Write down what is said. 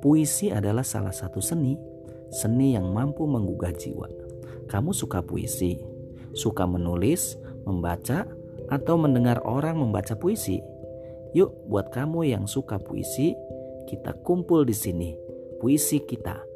Puisi adalah salah satu seni, seni yang mampu menggugah jiwa. Kamu suka puisi, suka menulis, membaca, atau mendengar orang membaca puisi? Yuk, buat kamu yang suka puisi, kita kumpul di sini. Puisi kita.